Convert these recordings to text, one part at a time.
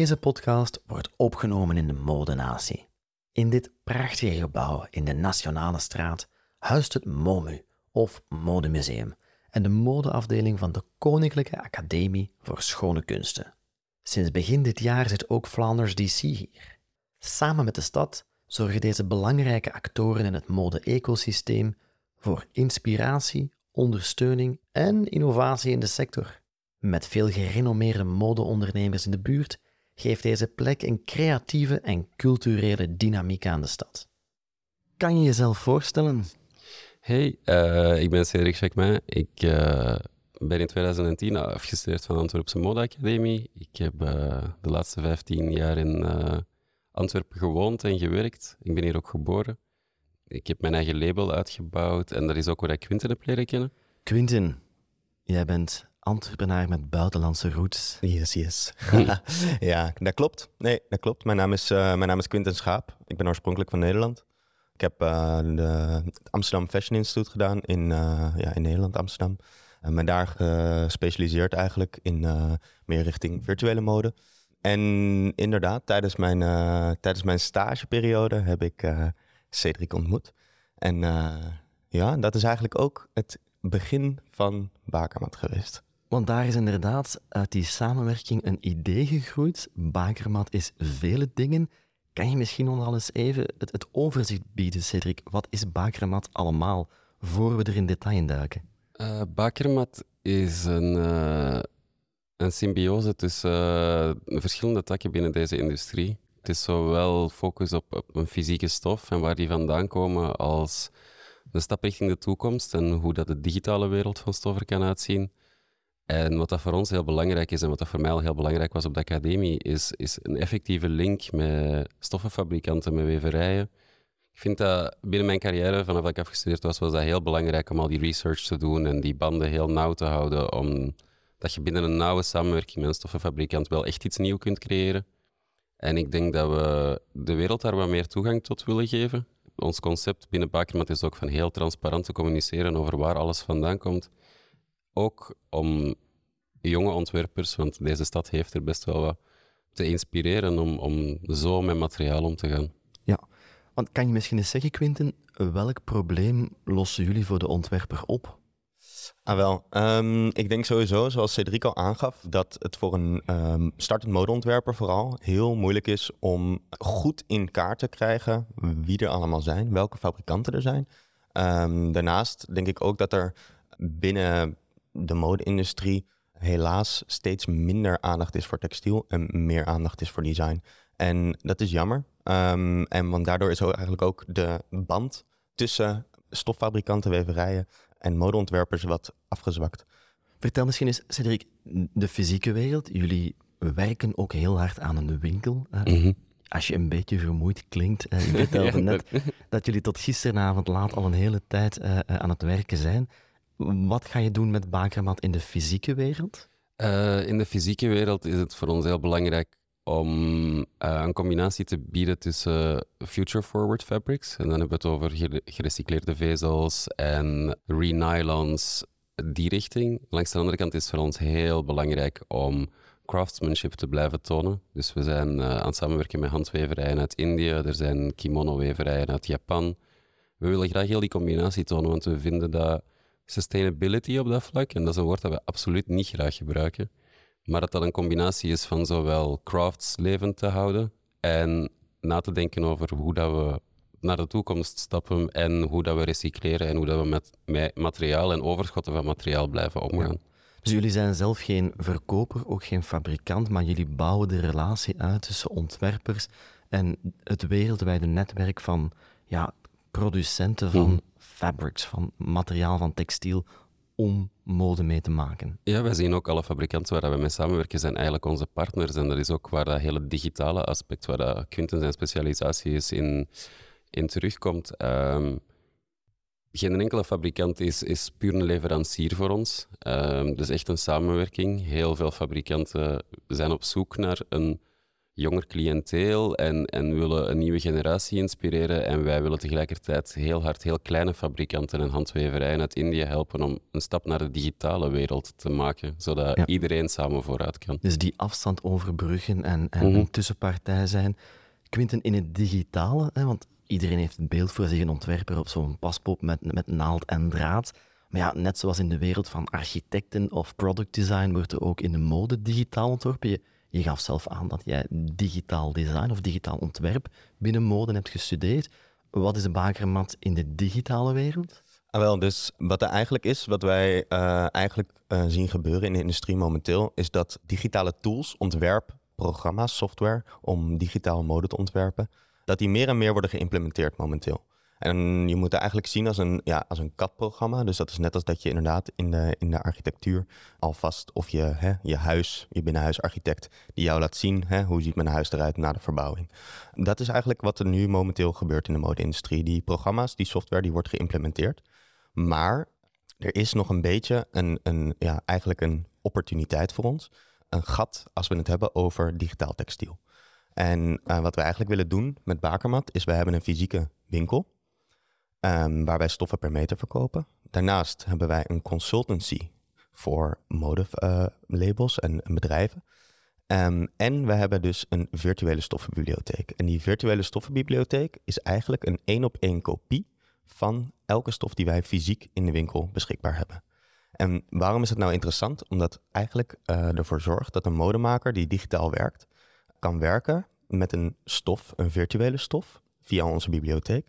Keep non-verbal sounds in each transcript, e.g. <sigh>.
Deze podcast wordt opgenomen in de Modenatie. In dit prachtige gebouw in de Nationale Straat huist het MOMU, of Modemuseum, en de modeafdeling van de Koninklijke Academie voor Schone Kunsten. Sinds begin dit jaar zit ook Flanders DC hier. Samen met de stad zorgen deze belangrijke actoren in het mode-ecosysteem voor inspiratie, ondersteuning en innovatie in de sector. Met veel gerenommeerde modeondernemers in de buurt geeft deze plek een creatieve en culturele dynamiek aan de stad. Kan je jezelf voorstellen? Hey, uh, ik ben Cedric Jacquemin. Ik uh, ben in 2010 afgestudeerd van de Antwerpse Modeacademie. Ik heb uh, de laatste 15 jaar in Antwerpen gewoond en gewerkt. Ik ben hier ook geboren. Ik heb mijn eigen label uitgebouwd en dat is ook waar ik Quinten heb leren kennen. Quinten, jij bent Antwerpenaar met buitenlandse roots. Yes, yes. <laughs> ja, dat klopt. Nee, dat klopt. Mijn naam is, uh, mijn naam is Quinten Schaap. Ik ben oorspronkelijk van Nederland. Ik heb uh, de het Amsterdam Fashion Institute gedaan in, uh, ja, in Nederland, Amsterdam. En ben daar gespecialiseerd eigenlijk in meer richting virtuele mode. En inderdaad, tijdens mijn, tijdens mijn stageperiode heb ik Cedric ontmoet. En ja, dat is eigenlijk ook het begin van Bakermat geweest. Want daar is inderdaad uit die samenwerking een idee gegroeid. Bakermat is vele dingen. Kan je misschien nog al eens even het, het overzicht bieden, Cedric? Wat is Bakermat allemaal, voor we er in detail in duiken? Uh, Bakermat is een, uh, een symbiose tussen uh, verschillende takken binnen deze industrie. Het is zowel focus op, op een fysieke stof en waar die vandaan komen, als de stap richting de toekomst en hoe dat de digitale wereld van stoffen kan uitzien. En wat dat voor ons heel belangrijk is en wat dat voor mij al heel belangrijk was op de academie, is, is een effectieve link met stoffenfabrikanten, met weverijen. Ik vind dat binnen mijn carrière, vanaf dat ik afgestudeerd was, was dat heel belangrijk om al die research te doen en die banden heel nauw te houden, omdat je binnen een nauwe samenwerking met een stoffenfabrikant wel echt iets nieuws kunt creëren. En ik denk dat we de wereld daar wat meer toegang tot willen geven. Ons concept binnen Bakermat is ook van heel transparant te communiceren over waar alles vandaan komt ook om jonge ontwerpers, want deze stad heeft er best wel wat, te inspireren om, om zo met materiaal om te gaan. Ja, want kan je misschien eens zeggen, Quinten, welk probleem lossen jullie voor de ontwerper op? Ah, wel. Um, ik denk sowieso, zoals Cedric al aangaf, dat het voor een um, startend modeontwerper vooral heel moeilijk is om goed in kaart te krijgen wie er allemaal zijn, welke fabrikanten er zijn. Um, daarnaast denk ik ook dat er binnen de mode-industrie helaas steeds minder aandacht is voor textiel en meer aandacht is voor design. En dat is jammer. Um, en want daardoor is eigenlijk ook de band tussen stoffabrikanten, weverijen en modeontwerpers wat afgezwakt. Vertel misschien eens, Cedric, de fysieke wereld. Jullie werken ook heel hard aan een winkel. Mm Als je een beetje vermoeid klinkt, uh, je vertelde <laughs> net dat jullie tot gisteravond laat al een hele tijd uh, aan het werken zijn. Wat ga je doen met Bakermat in de fysieke wereld? Uh, in de fysieke wereld is het voor ons heel belangrijk om uh, een combinatie te bieden tussen future forward fabrics, en dan hebben we het over gerecycleerde vezels en renylons, die richting. Langs de andere kant is het voor ons heel belangrijk om craftsmanship te blijven tonen. Dus we zijn uh, aan het samenwerken met handweverijen uit Indië, er zijn kimono-weverijen uit Japan. We willen graag heel die combinatie tonen, want we vinden dat sustainability op dat vlak, en dat is een woord dat we absoluut niet graag gebruiken, maar dat dat een combinatie is van zowel crafts levend te houden en na te denken over hoe dat we naar de toekomst stappen en hoe dat we recycleren en hoe dat we met, met materiaal en overschotten van materiaal blijven omgaan. Dus jullie zijn zelf geen verkoper, ook geen fabrikant, maar jullie bouwen de relatie uit tussen ontwerpers en het wereldwijde netwerk van ja, producenten van mhm fabrics, van materiaal van textiel, om mode mee te maken. Ja, wij zien ook alle fabrikanten waar we mee samenwerken zijn eigenlijk onze partners. En dat is ook waar dat hele digitale aspect, waar dat Quinten zijn specialisatie is, in, in terugkomt. Um, geen enkele fabrikant is, is puur een leverancier voor ons. Um, dus echt een samenwerking. Heel veel fabrikanten zijn op zoek naar een jonger cliënteel en, en willen een nieuwe generatie inspireren. En wij willen tegelijkertijd heel hard heel kleine fabrikanten en handweverijen uit India helpen om een stap naar de digitale wereld te maken, zodat Ja. iedereen samen vooruit kan. Dus die afstand overbruggen en, en Mhm. een tussenpartij zijn. Quinten, in het digitale, hè, want iedereen heeft het beeld voor zich, een ontwerper op zo'n paspop met, met naald en draad. Maar ja, net zoals in de wereld van architecten of product design wordt er ook in de mode digitaal ontworpen. Je, je gaf zelf aan dat jij digitaal design of digitaal ontwerp binnen mode hebt gestudeerd. Wat is de bakermat in de digitale wereld? Ah, wel, dus wat er eigenlijk is, wat wij eh, eigenlijk eh, zien gebeuren in de industrie momenteel, is dat digitale tools, ontwerp, programma's, software om digitaal mode te ontwerpen, dat die meer en meer worden geïmplementeerd momenteel. En je moet het eigenlijk zien als een, ja, als een CAD-programma. Dus dat is net als dat je inderdaad in de, in de architectuur alvast of je, hè, je huis, je binnenhuisarchitect, die jou laat zien hè, hoe ziet mijn huis eruit na de verbouwing. Dat is eigenlijk wat er nu momenteel gebeurt in de mode-industrie. Die programma's, die software, die wordt geïmplementeerd. Maar er is nog een beetje een, een, ja, eigenlijk een opportuniteit voor ons. Een gat als we het hebben over digitaal textiel. En eh, wat we eigenlijk willen doen met Bakermat is, we hebben een fysieke winkel. Ehm, waar wij stoffen per meter verkopen. Daarnaast hebben wij een consultancy voor modelabels en, en bedrijven. Ehm, en we hebben dus een virtuele stoffenbibliotheek. En die virtuele stoffenbibliotheek is eigenlijk een één op één kopie van elke stof die wij fysiek in de winkel beschikbaar hebben. En waarom is het nou interessant? Omdat eigenlijk eh, ervoor zorgt dat een modemaker die digitaal werkt, kan werken met een stof, een virtuele stof, via onze bibliotheek,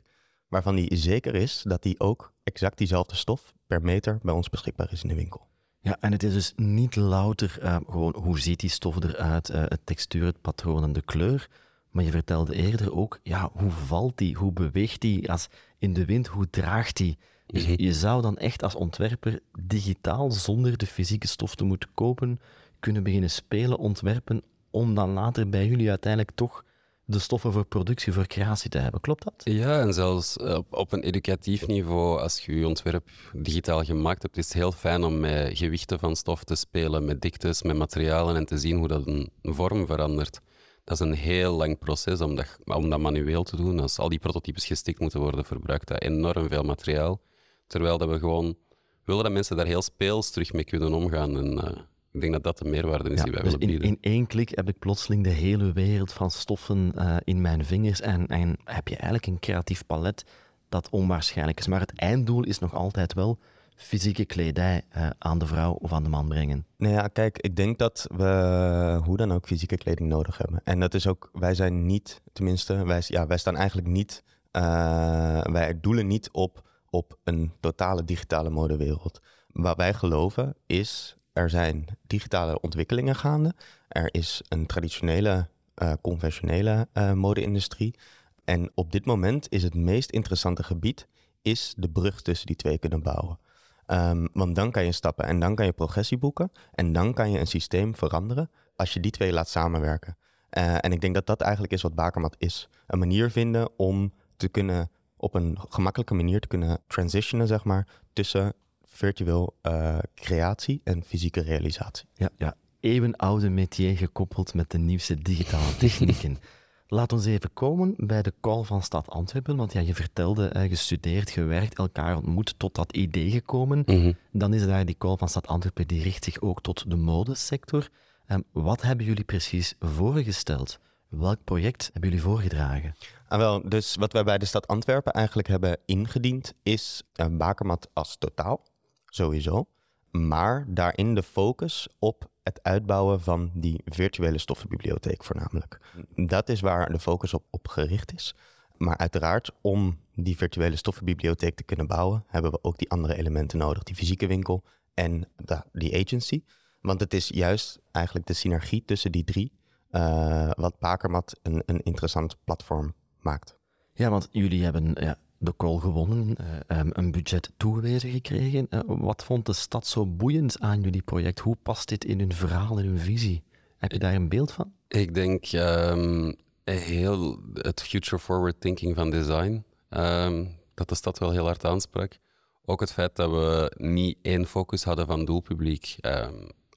waarvan die zeker is dat die ook exact diezelfde stof per meter bij ons beschikbaar is in de winkel. Ja, en het is dus niet louter eh, gewoon hoe ziet die stof eruit, eh, het textuur, het patroon en de kleur. Maar je vertelde eerder ook, ja, hoe valt die, hoe beweegt die als in de wind, hoe draagt die? Dus Mhm. je zou dan echt als ontwerper digitaal, zonder de fysieke stof te moeten kopen, kunnen beginnen spelen, ontwerpen, om dan later bij jullie uiteindelijk toch de stoffen voor productie, voor creatie te hebben. Klopt dat? Ja, en zelfs eh, op, op een educatief niveau, als je je ontwerp digitaal gemaakt hebt, is het heel fijn om met gewichten van stof te spelen, met diktes, met materialen en te zien hoe dat een vorm verandert. Dat is een heel lang proces om dat, om dat manueel te doen. Als al die prototypes gestikt moeten worden, verbruikt dat enorm veel materiaal. Terwijl dat we gewoon willen dat mensen daar heel speels terug mee kunnen omgaan. En eh, ik denk dat dat de meerwaarde is die wij dus willen bieden. in één klik heb ik plotseling de hele wereld van stoffen eh, in mijn vingers en, en heb je eigenlijk een creatief palet dat onwaarschijnlijk is. Maar het einddoel is nog altijd wel fysieke kledij eh, aan de vrouw of aan de man brengen. Nou ja, kijk, ik denk dat we hoe dan ook fysieke kleding nodig hebben. En dat is ook, wij zijn niet, tenminste, wij, ja, wij staan eigenlijk niet, eh, wij doelen niet op, op een totale digitale modewereld. Wat wij geloven is, er zijn digitale ontwikkelingen gaande. Er is een traditionele, eh, conventionele eh, mode-industrie. En op dit moment is het meest interessante gebied is de brug tussen die twee kunnen bouwen. Ehm, want dan kan je stappen en dan kan je progressie boeken. En dan kan je een systeem veranderen als je die twee laat samenwerken. Eh, en ik denk dat dat eigenlijk is wat Bakermat is. Een manier vinden om te kunnen, op een gemakkelijke manier te kunnen transitionen, zeg maar, tussen virtueel eh, creatie en fysieke realisatie. Ja, ja, eeuwenoude métier gekoppeld met de nieuwste digitale technieken. <laughs> Laat ons even komen bij de call van Stad Antwerpen, want ja, je vertelde, eh, gestudeerd, gewerkt, elkaar ontmoet, tot dat idee gekomen. Mhm. Dan is daar die call van Stad Antwerpen, die richt zich ook tot de modesector. En wat hebben jullie precies voorgesteld? Welk project hebben jullie voorgedragen? Ah, wel, dus wat wij bij de stad Antwerpen eigenlijk hebben ingediend, is een bakermat als totaal, sowieso. Maar daarin de focus op het uitbouwen van die virtuele stoffenbibliotheek voornamelijk. Dat is waar de focus op, op gericht is. Maar uiteraard, om die virtuele stoffenbibliotheek te kunnen bouwen, hebben we ook die andere elementen nodig. Die fysieke winkel en de, die agency. Want het is juist eigenlijk de synergie tussen die drie, eh, wat Bakermat een, een interessant platform maakt. Ja, want jullie hebben ja, de call gewonnen, eh, ehm, een budget toegewezen gekregen. Eh, wat vond de stad zo boeiend aan jullie project? Hoe past dit in hun verhaal, in hun visie? Heb je daar een beeld van? Ik denk ehm, heel het future forward thinking van design, ehm, dat de stad wel heel hard aansprak. Ook het feit dat we niet één focus hadden van doelpubliek.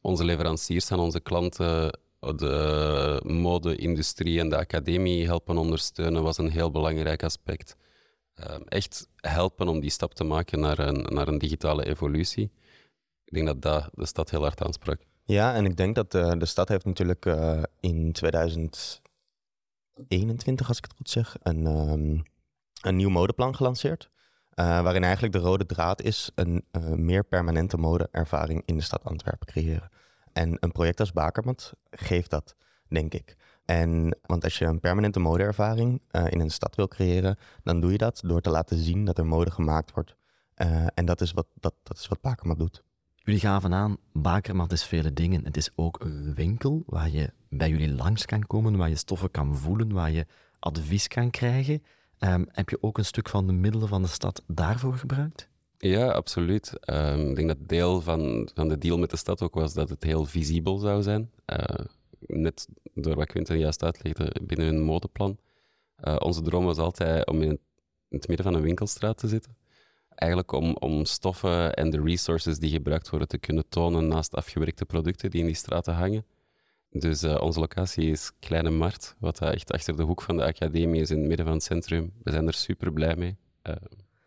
Onze leveranciers en onze klanten de mode-industrie en de academie helpen ondersteunen was een heel belangrijk aspect. Ehm, echt helpen om die stap te maken naar een, naar een digitale evolutie. Ik denk dat dat de stad heel hard aansprak. Ja, en ik denk dat de, de stad heeft natuurlijk uh, in 2021, als ik het goed zeg, een, um, een nieuw modeplan gelanceerd. Uh, waarin eigenlijk de rode draad is een meer permanente modeervaring in de stad Antwerpen creëren. En een project als Bakermat geeft dat, denk ik. En, want als je een permanente modeervaring uh, in een stad wil creëren, dan doe je dat door te laten zien dat er mode gemaakt wordt. en dat is wat, dat, dat is wat Bakermat doet. Jullie gaven aan, Bakermat is vele dingen. Het is ook een winkel waar je bij jullie langs kan komen, waar je stoffen kan voelen, waar je advies kan krijgen. Um, heb je ook een stuk van de middelen van de stad daarvoor gebruikt? Ja, absoluut. Um, ik denk dat deel van, van de deal met de stad ook was dat het heel visibel zou zijn. Uh, net door wat Quinten juist uitlegde binnen hun modeplan. Uh, onze droom was altijd om in het, midden van een winkelstraat te zitten. Eigenlijk om, om stoffen en de resources die gebruikt worden te kunnen tonen naast afgewerkte producten die in die straten hangen. Dus uh, onze locatie is Kleine Mart, wat echt achter de hoek van de academie is in het midden van het centrum. We zijn er super blij mee.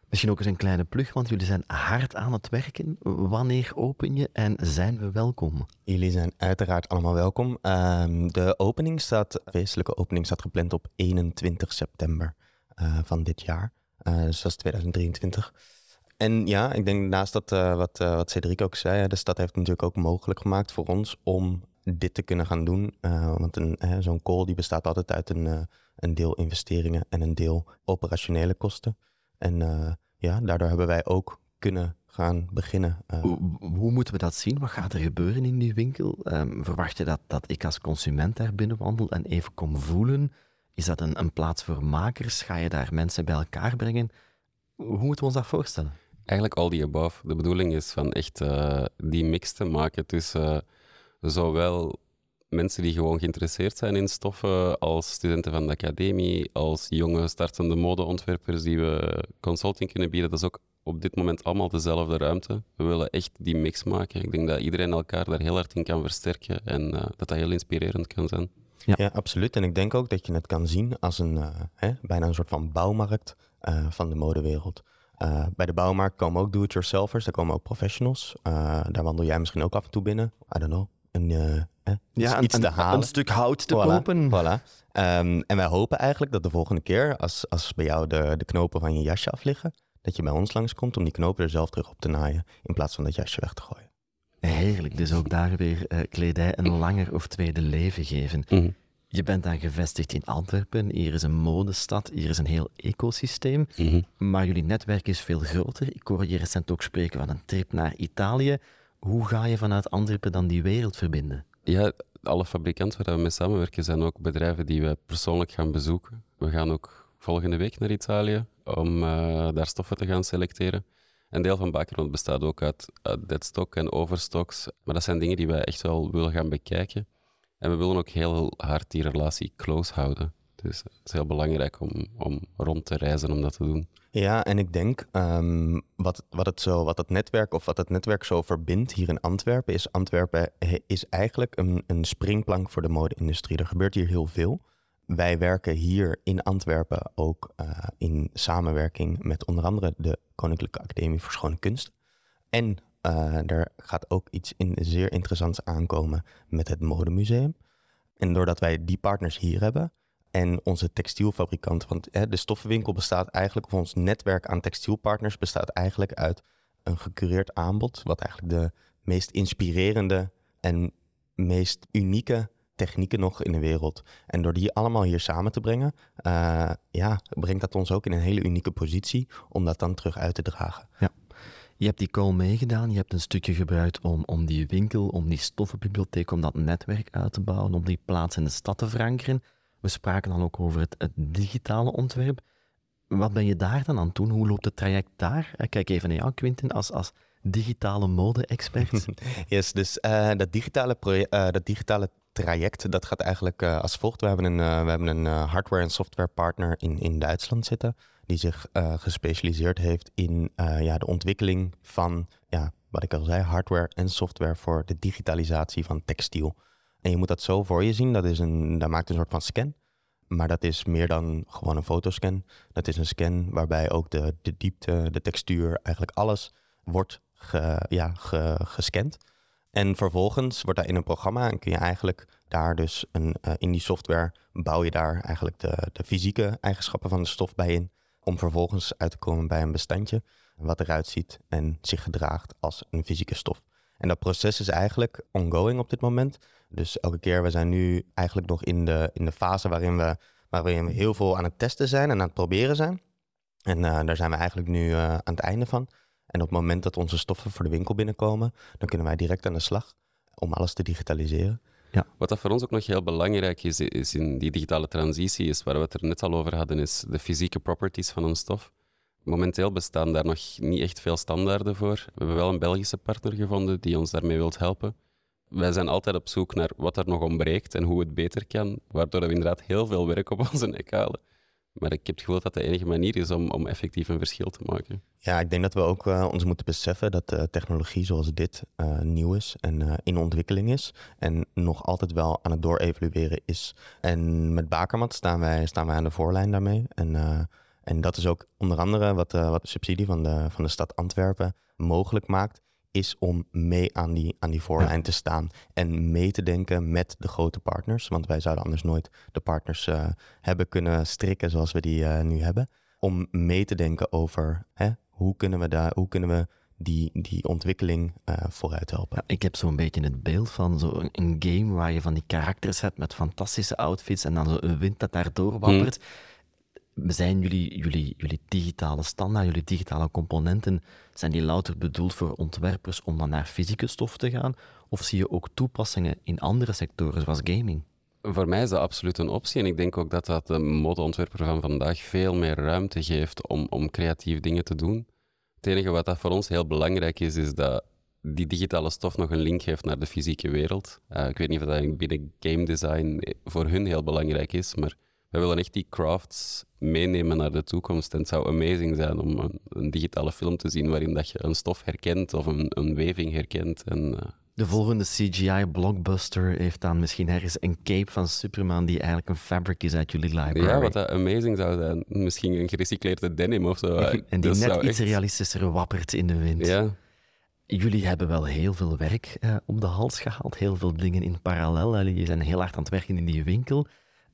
Misschien ook eens een kleine plug, want jullie zijn hard aan het werken. Wanneer open je en zijn we welkom? Jullie zijn uiteraard allemaal welkom. Uh, de opening staat, feestelijke opening staat gepland op 21 september uh, van dit jaar. Uh, dus dat is 2023. En ja, ik denk naast dat uh, wat, wat Cedric ook zei, de stad heeft natuurlijk ook mogelijk gemaakt voor ons om dit te kunnen gaan doen. want zo'n call die bestaat altijd uit een, een deel investeringen en een deel operationele kosten. En uh, ja, daardoor hebben wij ook kunnen gaan beginnen. Uh. Hoe, hoe, moeten we dat zien? Wat gaat er gebeuren in die winkel? Um, verwacht je dat, dat ik als consument daar binnen wandel en even kom voelen? Is dat een, een plaats voor makers? Ga je daar mensen bij elkaar brengen? Hoe moeten we ons dat voorstellen? Eigenlijk al die above. De bedoeling is van echt uh, die mix te maken tussen zowel mensen die gewoon geïnteresseerd zijn in stoffen, als studenten van de academie, als jonge startende modeontwerpers die we consulting kunnen bieden. Dat is ook op dit moment allemaal dezelfde ruimte. We willen echt die mix maken. Ik denk dat iedereen elkaar daar heel hard in kan versterken en uh, dat dat heel inspirerend kan zijn. Ja. ja. absoluut. En ik denk ook dat je het kan zien als een, uh, hè, bijna een soort van bouwmarkt uh, van de modewereld. bij de bouwmarkt komen ook do-it-yourselfers, daar komen ook professionals. daar wandel jij misschien ook af en toe binnen. I don't know. Een, ja, iets een, te halen. Een stuk hout te kopen. Voilà. Um, en wij hopen eigenlijk dat de volgende keer, als, als bij jou de, de knopen van je jasje afliggen, dat je bij ons langskomt om die knopen er zelf terug op te naaien, in plaats van dat jasje weg te gooien. Heerlijk, dus ook daar weer uh, kledij een langer of tweede leven geven. Mm. Je bent dan gevestigd in Antwerpen, hier is een modestad, hier is een heel ecosysteem, mm -hmm. maar jullie netwerk is veel groter. Ik hoorde je recent ook spreken van een trip naar Italië. Hoe ga je vanuit Antwerpen dan die wereld verbinden? Ja, alle fabrikanten waar we mee samenwerken zijn ook bedrijven die we persoonlijk gaan bezoeken. We gaan ook volgende week naar Italië om uh, daar stoffen te gaan selecteren. Een deel van Bakerland bestaat ook uit, uit deadstock en overstocks. Maar dat zijn dingen die wij echt wel willen gaan bekijken. En we willen ook heel hard die relatie close houden. Dus het is heel belangrijk om, om rond te reizen om dat te doen. Ja, en ik denk um, wat, wat, het zo, wat het netwerk of wat het netwerk zo verbindt hier in Antwerpen, is Antwerpen is eigenlijk een, een springplank voor de mode-industrie. Er gebeurt hier heel veel. Wij werken hier in Antwerpen ook uh, in samenwerking met onder andere de Koninklijke Academie voor Schone Kunst. En uh, er gaat ook iets in, zeer interessants aankomen met het Modemuseum. En doordat wij die partners hier hebben, en onze textielfabrikanten. Want hè, de stoffenwinkel bestaat eigenlijk, of ons netwerk aan textielpartners bestaat eigenlijk uit een gecureerd aanbod, wat eigenlijk de meest inspirerende en meest unieke technieken nog in de wereld. En door die allemaal hier samen te brengen, uh, ja, brengt dat ons ook in een hele unieke positie om dat dan terug uit te dragen. Ja. Je hebt die call meegedaan, je hebt een stukje gebruikt om, om die winkel, om die stoffenbibliotheek, om dat netwerk uit te bouwen, om die plaats in de stad te verankeren. We spraken dan ook over het, het, digitale ontwerp. Wat ben je daar dan aan het doen? Hoe loopt het traject daar? Eh, kijk even naar jou, Quinten, als, als digitale mode-expert. <laughs> <laughs> yes, dus uh, dat, digitale uh, dat digitale traject, dat gaat eigenlijk uh, als volgt. We hebben een, we hebben een hardware- en software partner in, in Duitsland zitten, die zich gespecialiseerd heeft in ja, de ontwikkeling van, ja, wat ik al zei, hardware en software voor de digitalisatie van textiel. En je moet dat zo voor je zien. Dat, is een, dat maakt een soort van scan. Maar dat is meer dan gewoon een fotoscan. Dat is een scan waarbij ook de, de diepte, de textuur, eigenlijk alles wordt ja, ge, gescand. En vervolgens wordt dat in een programma en kun je eigenlijk daar dus een, uh, in die software bouw je daar eigenlijk de, de fysieke eigenschappen van de stof bij in. Om vervolgens uit te komen bij een bestandje wat eruit ziet en zich gedraagt als een fysieke stof. En dat proces is eigenlijk ongoing op dit moment. Dus elke keer, we zijn nu eigenlijk nog in de, in de fase waarin we, waarin we heel veel aan het testen zijn en aan het proberen zijn. En uh, daar zijn we eigenlijk nu uh, aan het einde van. En op het moment dat onze stoffen voor de winkel binnenkomen, dan kunnen wij direct aan de slag om alles te digitaliseren. Ja. Wat dat voor ons ook nog heel belangrijk is, is in die digitale transitie, is waar we het er net al over hadden, is de fysieke properties van een stof. Momenteel bestaan daar nog niet echt veel standaarden voor. We hebben wel een Belgische partner gevonden die ons daarmee wilt helpen. Wij zijn altijd op zoek naar wat er nog ontbreekt en hoe het beter kan, waardoor we inderdaad heel veel werk op onze nek halen. Maar ik heb het gevoel dat dat de enige manier is om, om effectief een verschil te maken. Ja, ik denk dat we ook uh, ons moeten beseffen dat uh, technologie zoals dit uh, nieuw is en in ontwikkeling is. En nog altijd wel aan het doorevalueren is. En met Bakermat staan wij, staan wij aan de voorlijn daarmee. En, en dat is ook onder andere wat, wat de subsidie van de, van de stad Antwerpen mogelijk maakt is om mee aan die, aan die voorlijn te staan en mee te denken met de grote partners. Want wij zouden anders nooit de partners uh, hebben kunnen strikken zoals we die uh, nu hebben. Om mee te denken over hè, hoe kunnen we, daar, hoe kunnen we die, die ontwikkeling uh, vooruit helpen. Ja, ik heb zo'n beetje het beeld van zo'n een game waar je van die karakters hebt met fantastische outfits en dan zo een wind dat daardoor wappert. Hmm zijn jullie, jullie, jullie digitale standaard, jullie digitale componenten, zijn die louter bedoeld voor ontwerpers om dan naar fysieke stof te gaan? Of zie je ook toepassingen in andere sectoren, zoals gaming? Voor mij is dat absoluut een optie. En ik denk ook dat dat de modeontwerper van vandaag veel meer ruimte geeft om, om creatief dingen te doen. Het enige wat dat voor ons heel belangrijk is, is dat die digitale stof nog een link heeft naar de fysieke wereld. Uh, ik weet niet of dat binnen game design voor hun heel belangrijk is, maar we willen echt die crafts meenemen naar de toekomst. En het zou amazing zijn om een, een digitale film te zien waarin dat je een stof herkent of een, een weving herkent. En, uh... De volgende CGI-blockbuster heeft dan misschien ergens een cape van Superman die eigenlijk een fabric is uit jullie library. Ja, wat dat amazing zou zijn. Misschien een gerecycleerde denim of zo. en die net iets realistischer wappert in de wind. Ja. Jullie hebben wel heel veel werk uh, om de hals gehaald, heel veel dingen in parallel. Jullie zijn heel hard aan het werken in die winkel.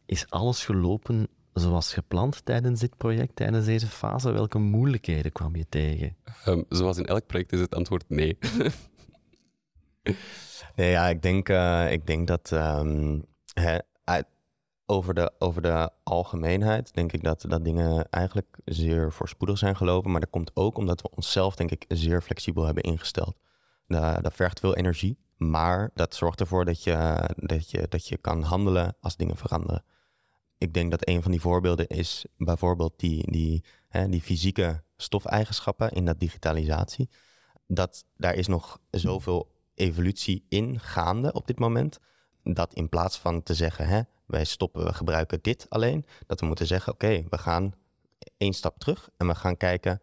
Is alles gelopen zoals gepland tijdens dit project, tijdens deze fase? Welke moeilijkheden kwam je tegen? Um, zoals in elk project is het antwoord nee. <laughs> nee, ja, ik denk, uh, ik denk dat um, hè, over, de, over de algemeenheid denk ik dat, dat dingen eigenlijk zeer voorspoedig zijn gelopen. Maar dat komt ook omdat we onszelf, denk ik, zeer flexibel hebben ingesteld. Dat, dat vergt veel energie, maar dat zorgt ervoor dat je, dat, je, dat je kan handelen als dingen veranderen ik denk dat een van die voorbeelden is bijvoorbeeld die, die, hè, die fysieke stofeigenschappen in dat digitalisatie. Dat daar is nog zoveel evolutie in gaande op dit moment. Dat in plaats van te zeggen, hè, wij stoppen, we gebruiken dit alleen, dat we moeten zeggen, oké, we gaan één stap terug en we gaan kijken,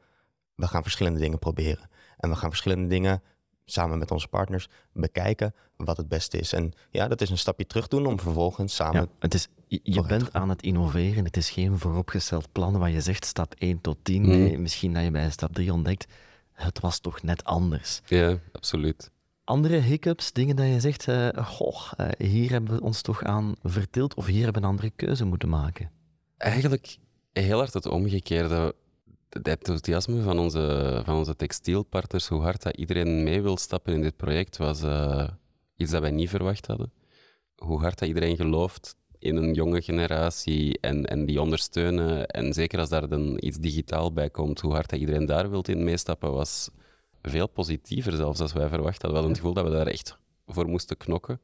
we gaan verschillende dingen proberen. En we gaan verschillende dingen samen met onze partners bekijken wat het beste is. En ja, dat is een stapje terug doen om vervolgens samen. Ja, het is, je, bent aan het innoveren. Het is geen vooropgesteld plan waar je zegt stap 1 tot 10. Hmm. Nee, misschien dat je bij stap 3 ontdekt, het was toch net anders. Ja, absoluut. Andere hiccups, dingen dat je zegt, uh, goh, uh, hier hebben we ons toch aan vertild of hier hebben we een andere keuze moeten maken? Eigenlijk heel hard het omgekeerde het enthousiasme van onze, van onze textielpartners, hoe hard dat iedereen mee wil stappen in dit project, was uh, iets dat wij niet verwacht hadden. Hoe hard dat iedereen gelooft in een jonge generatie en, en die ondersteunen. En zeker als daar dan iets digitaal bij komt, hoe hard dat iedereen daar wilt in meestappen, was veel positiever zelfs als wij verwacht hadden. We hadden het gevoel dat we daar echt voor moesten knokken.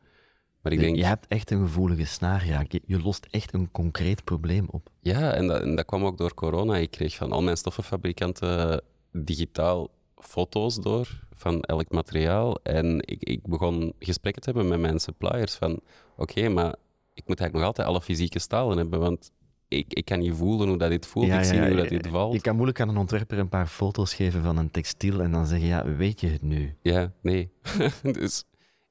Maar ik denk... Je hebt echt een gevoelige snaar ja. Je, je, lost echt een concreet probleem op. Ja, en dat, en dat kwam ook door corona. Ik kreeg van al mijn stoffenfabrikanten digitaal foto's door van elk materiaal. En ik, ik begon gesprekken te hebben met mijn suppliers van oké, maar ik moet eigenlijk nog altijd alle fysieke stalen hebben, want ik, ik kan niet voelen hoe dat dit voelt, ik zie hoe dat dit valt. Je kan moeilijk aan een ontwerper een paar foto's geven van een textiel en dan zeggen, ja, weet je het nu? Ja, nee. <laughs> dus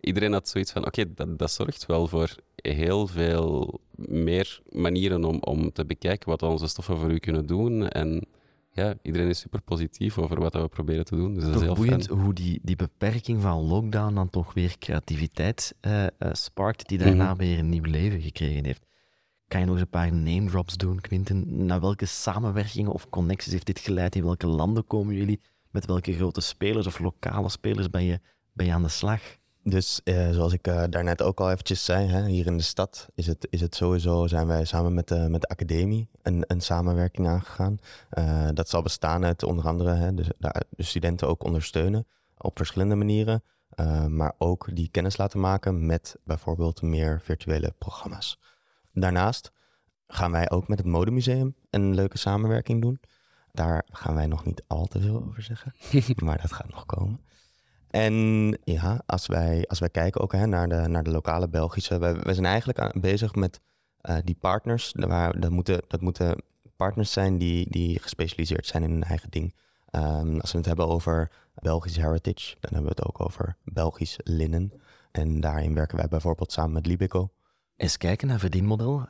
iedereen had zoiets van, oké, dat, dat zorgt wel voor heel veel meer manieren om, om te bekijken wat onze stoffen voor u kunnen doen. En ja, iedereen is super positief over wat we proberen te doen. Dus dat is heel boeiend fijn. hoe die, die beperking van lockdown dan toch weer creativiteit eh, sparkt, die daarna Mhm. weer een nieuw leven gekregen heeft. Kan je nog eens een paar name drops doen, Quinten? Naar welke samenwerkingen of connecties heeft dit geleid? In welke landen komen jullie? Met welke grote spelers of lokale spelers ben je, ben je aan de slag? Dus eh, zoals ik eh, daarnet ook al eventjes zei, hè, hier in de stad is het, is het sowieso, zijn wij samen met de, met de academie een, een samenwerking aangegaan. Eh, dat zal bestaan uit onder andere hè, de, de, de studenten ook ondersteunen op verschillende manieren. maar ook die kennis laten maken met bijvoorbeeld meer virtuele programma's. Daarnaast gaan wij ook met het Modemuseum een leuke samenwerking doen. Daar gaan wij nog niet al te veel over zeggen, <laughs> maar dat gaat nog komen. En ja, als wij, als wij kijken ook hè, naar, de, naar de lokale Belgische, we, zijn eigenlijk bezig met eh, die partners. Waar, dat, moeten, dat moeten partners zijn die, die gespecialiseerd zijn in hun eigen ding. Ehm, als we het hebben over Belgisch heritage, dan hebben we het ook over Belgisch linnen. En daarin werken wij bijvoorbeeld samen met Libico. Eens kijken naar verdienmodel.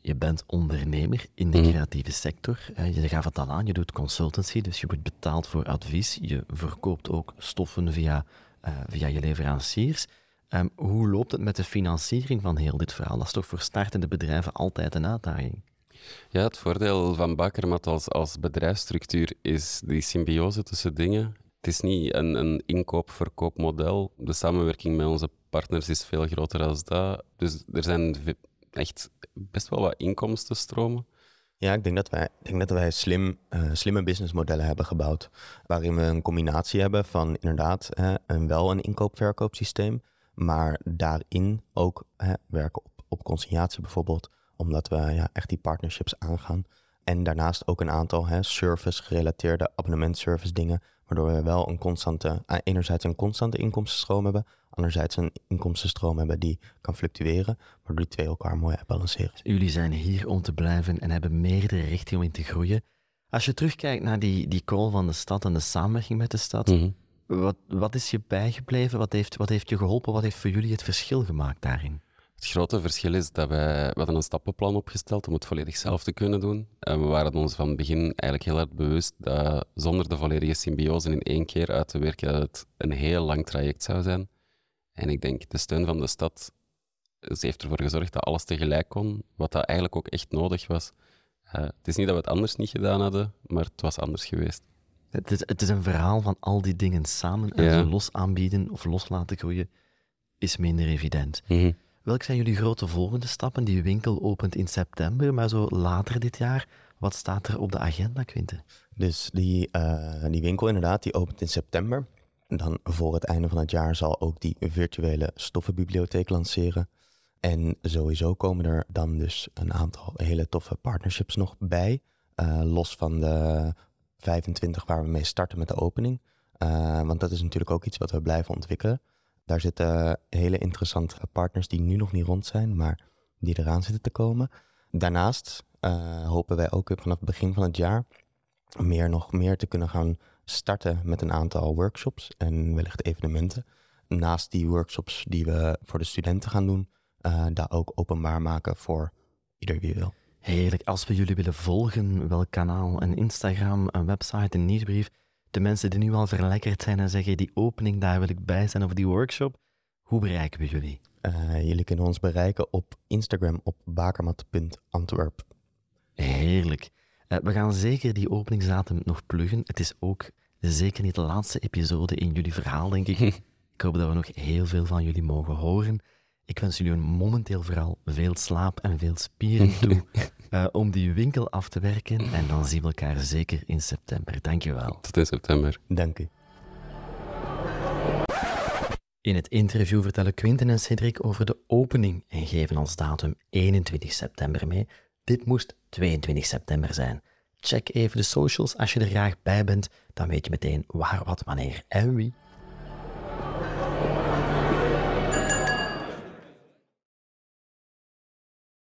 Je, bent ondernemer in de Mhm. creatieve sector. Je gaf het al aan, je doet consultancy, dus je wordt betaald voor advies. Je verkoopt ook stoffen via, eh, via je leveranciers. Ehm, hoe loopt het met de financiering van heel dit verhaal? Dat is toch voor startende bedrijven altijd een uitdaging? Ja, het voordeel van Bakermat als, als bedrijfsstructuur is die symbiose tussen dingen. Het is niet een, een inkoop-verkoopmodel. De samenwerking met onze partners is veel groter dan dat. Dus er zijn echt best wel wat inkomstenstromen. Ja, ik denk dat wij, denk dat wij slim, eh, slimme businessmodellen hebben gebouwd. Waarin we een combinatie hebben van inderdaad een, wel een inkoop-verkoopsysteem. Maar daarin ook hè, werken op, op consignatie bijvoorbeeld. Omdat we ja, echt die partnerships aangaan. En daarnaast ook een aantal service-gerelateerde abonnementservice dingen. Waardoor we wel een constante, eh, enerzijds een constante inkomstenstroom hebben. Anderzijds een inkomstenstroom hebben die kan fluctueren. Waardoor die twee elkaar mooi balanceren. Jullie zijn hier om te blijven en hebben meerdere richtingen om in te groeien. Als je terugkijkt naar die, die call van de stad en de samenwerking met de stad, Mhm. wat, wat is je bijgebleven? Wat heeft, wat heeft je geholpen? Wat heeft voor jullie het verschil gemaakt daarin? Het grote verschil is dat wij, we hadden een stappenplan opgesteld om het volledig zelf te kunnen doen. En we waren ons van het begin eigenlijk heel erg bewust dat zonder de volledige symbiose in één keer uit te werken, dat het een heel lang traject zou zijn. En ik denk, de steun van de stad ze heeft ervoor gezorgd dat alles tegelijk kon, wat dat eigenlijk ook echt nodig was. Eh, het is niet dat we het anders niet gedaan hadden, maar het was anders geweest. Het is, het is een verhaal van al die dingen samen en Ja. ze los aanbieden of los laten groeien is minder evident. Mhm. Welke zijn jullie grote volgende stappen? Die winkel opent in september, maar zo later dit jaar, wat staat er op de agenda, Quinte? Dus die, eh, die winkel inderdaad, die opent in september. En dan voor het einde van het jaar zal ook die virtuele stoffenbibliotheek lanceren. En sowieso komen er dan dus een aantal hele toffe partnerships nog bij. eh, los van de 25 waar we mee starten met de opening. Eh, want dat is natuurlijk ook iets wat we blijven ontwikkelen. Daar zitten hele interessante partners die nu nog niet rond zijn, maar die eraan zitten te komen. Daarnaast eh, hopen wij ook vanaf het begin van het jaar meer nog meer te kunnen gaan starten met een aantal workshops en wellicht evenementen. Naast die workshops die we voor de studenten gaan doen, eh, daar ook openbaar maken voor ieder wie wil. Heerlijk. Als we jullie willen volgen, welk kanaal? Een Instagram, een website, een nieuwsbrief? De mensen die nu al verlekkerd zijn en zeggen, die opening, daar wil ik bij zijn, of die workshop, hoe bereiken we jullie? Eh, jullie kunnen ons bereiken op Instagram op bakermat.antwerp. Heerlijk. Eh, we gaan zeker die openingsdatum nog pluggen. Het is ook zeker niet de laatste episode in jullie verhaal, denk ik. <laughs> ik hoop dat we nog heel veel van jullie mogen horen. Ik wens jullie momenteel vooral veel slaap en veel spieren toe <laughs> eh, om die winkel af te werken. En dan zien we elkaar zeker in september. Dankjewel. Tot in september. Dank u. In het interview vertellen Quinten en Cedric over de opening en geven als datum 21 september mee. Dit moest 22 september zijn. Check even de socials als je er graag bij bent, dan weet je meteen waar, wat, wanneer en wie.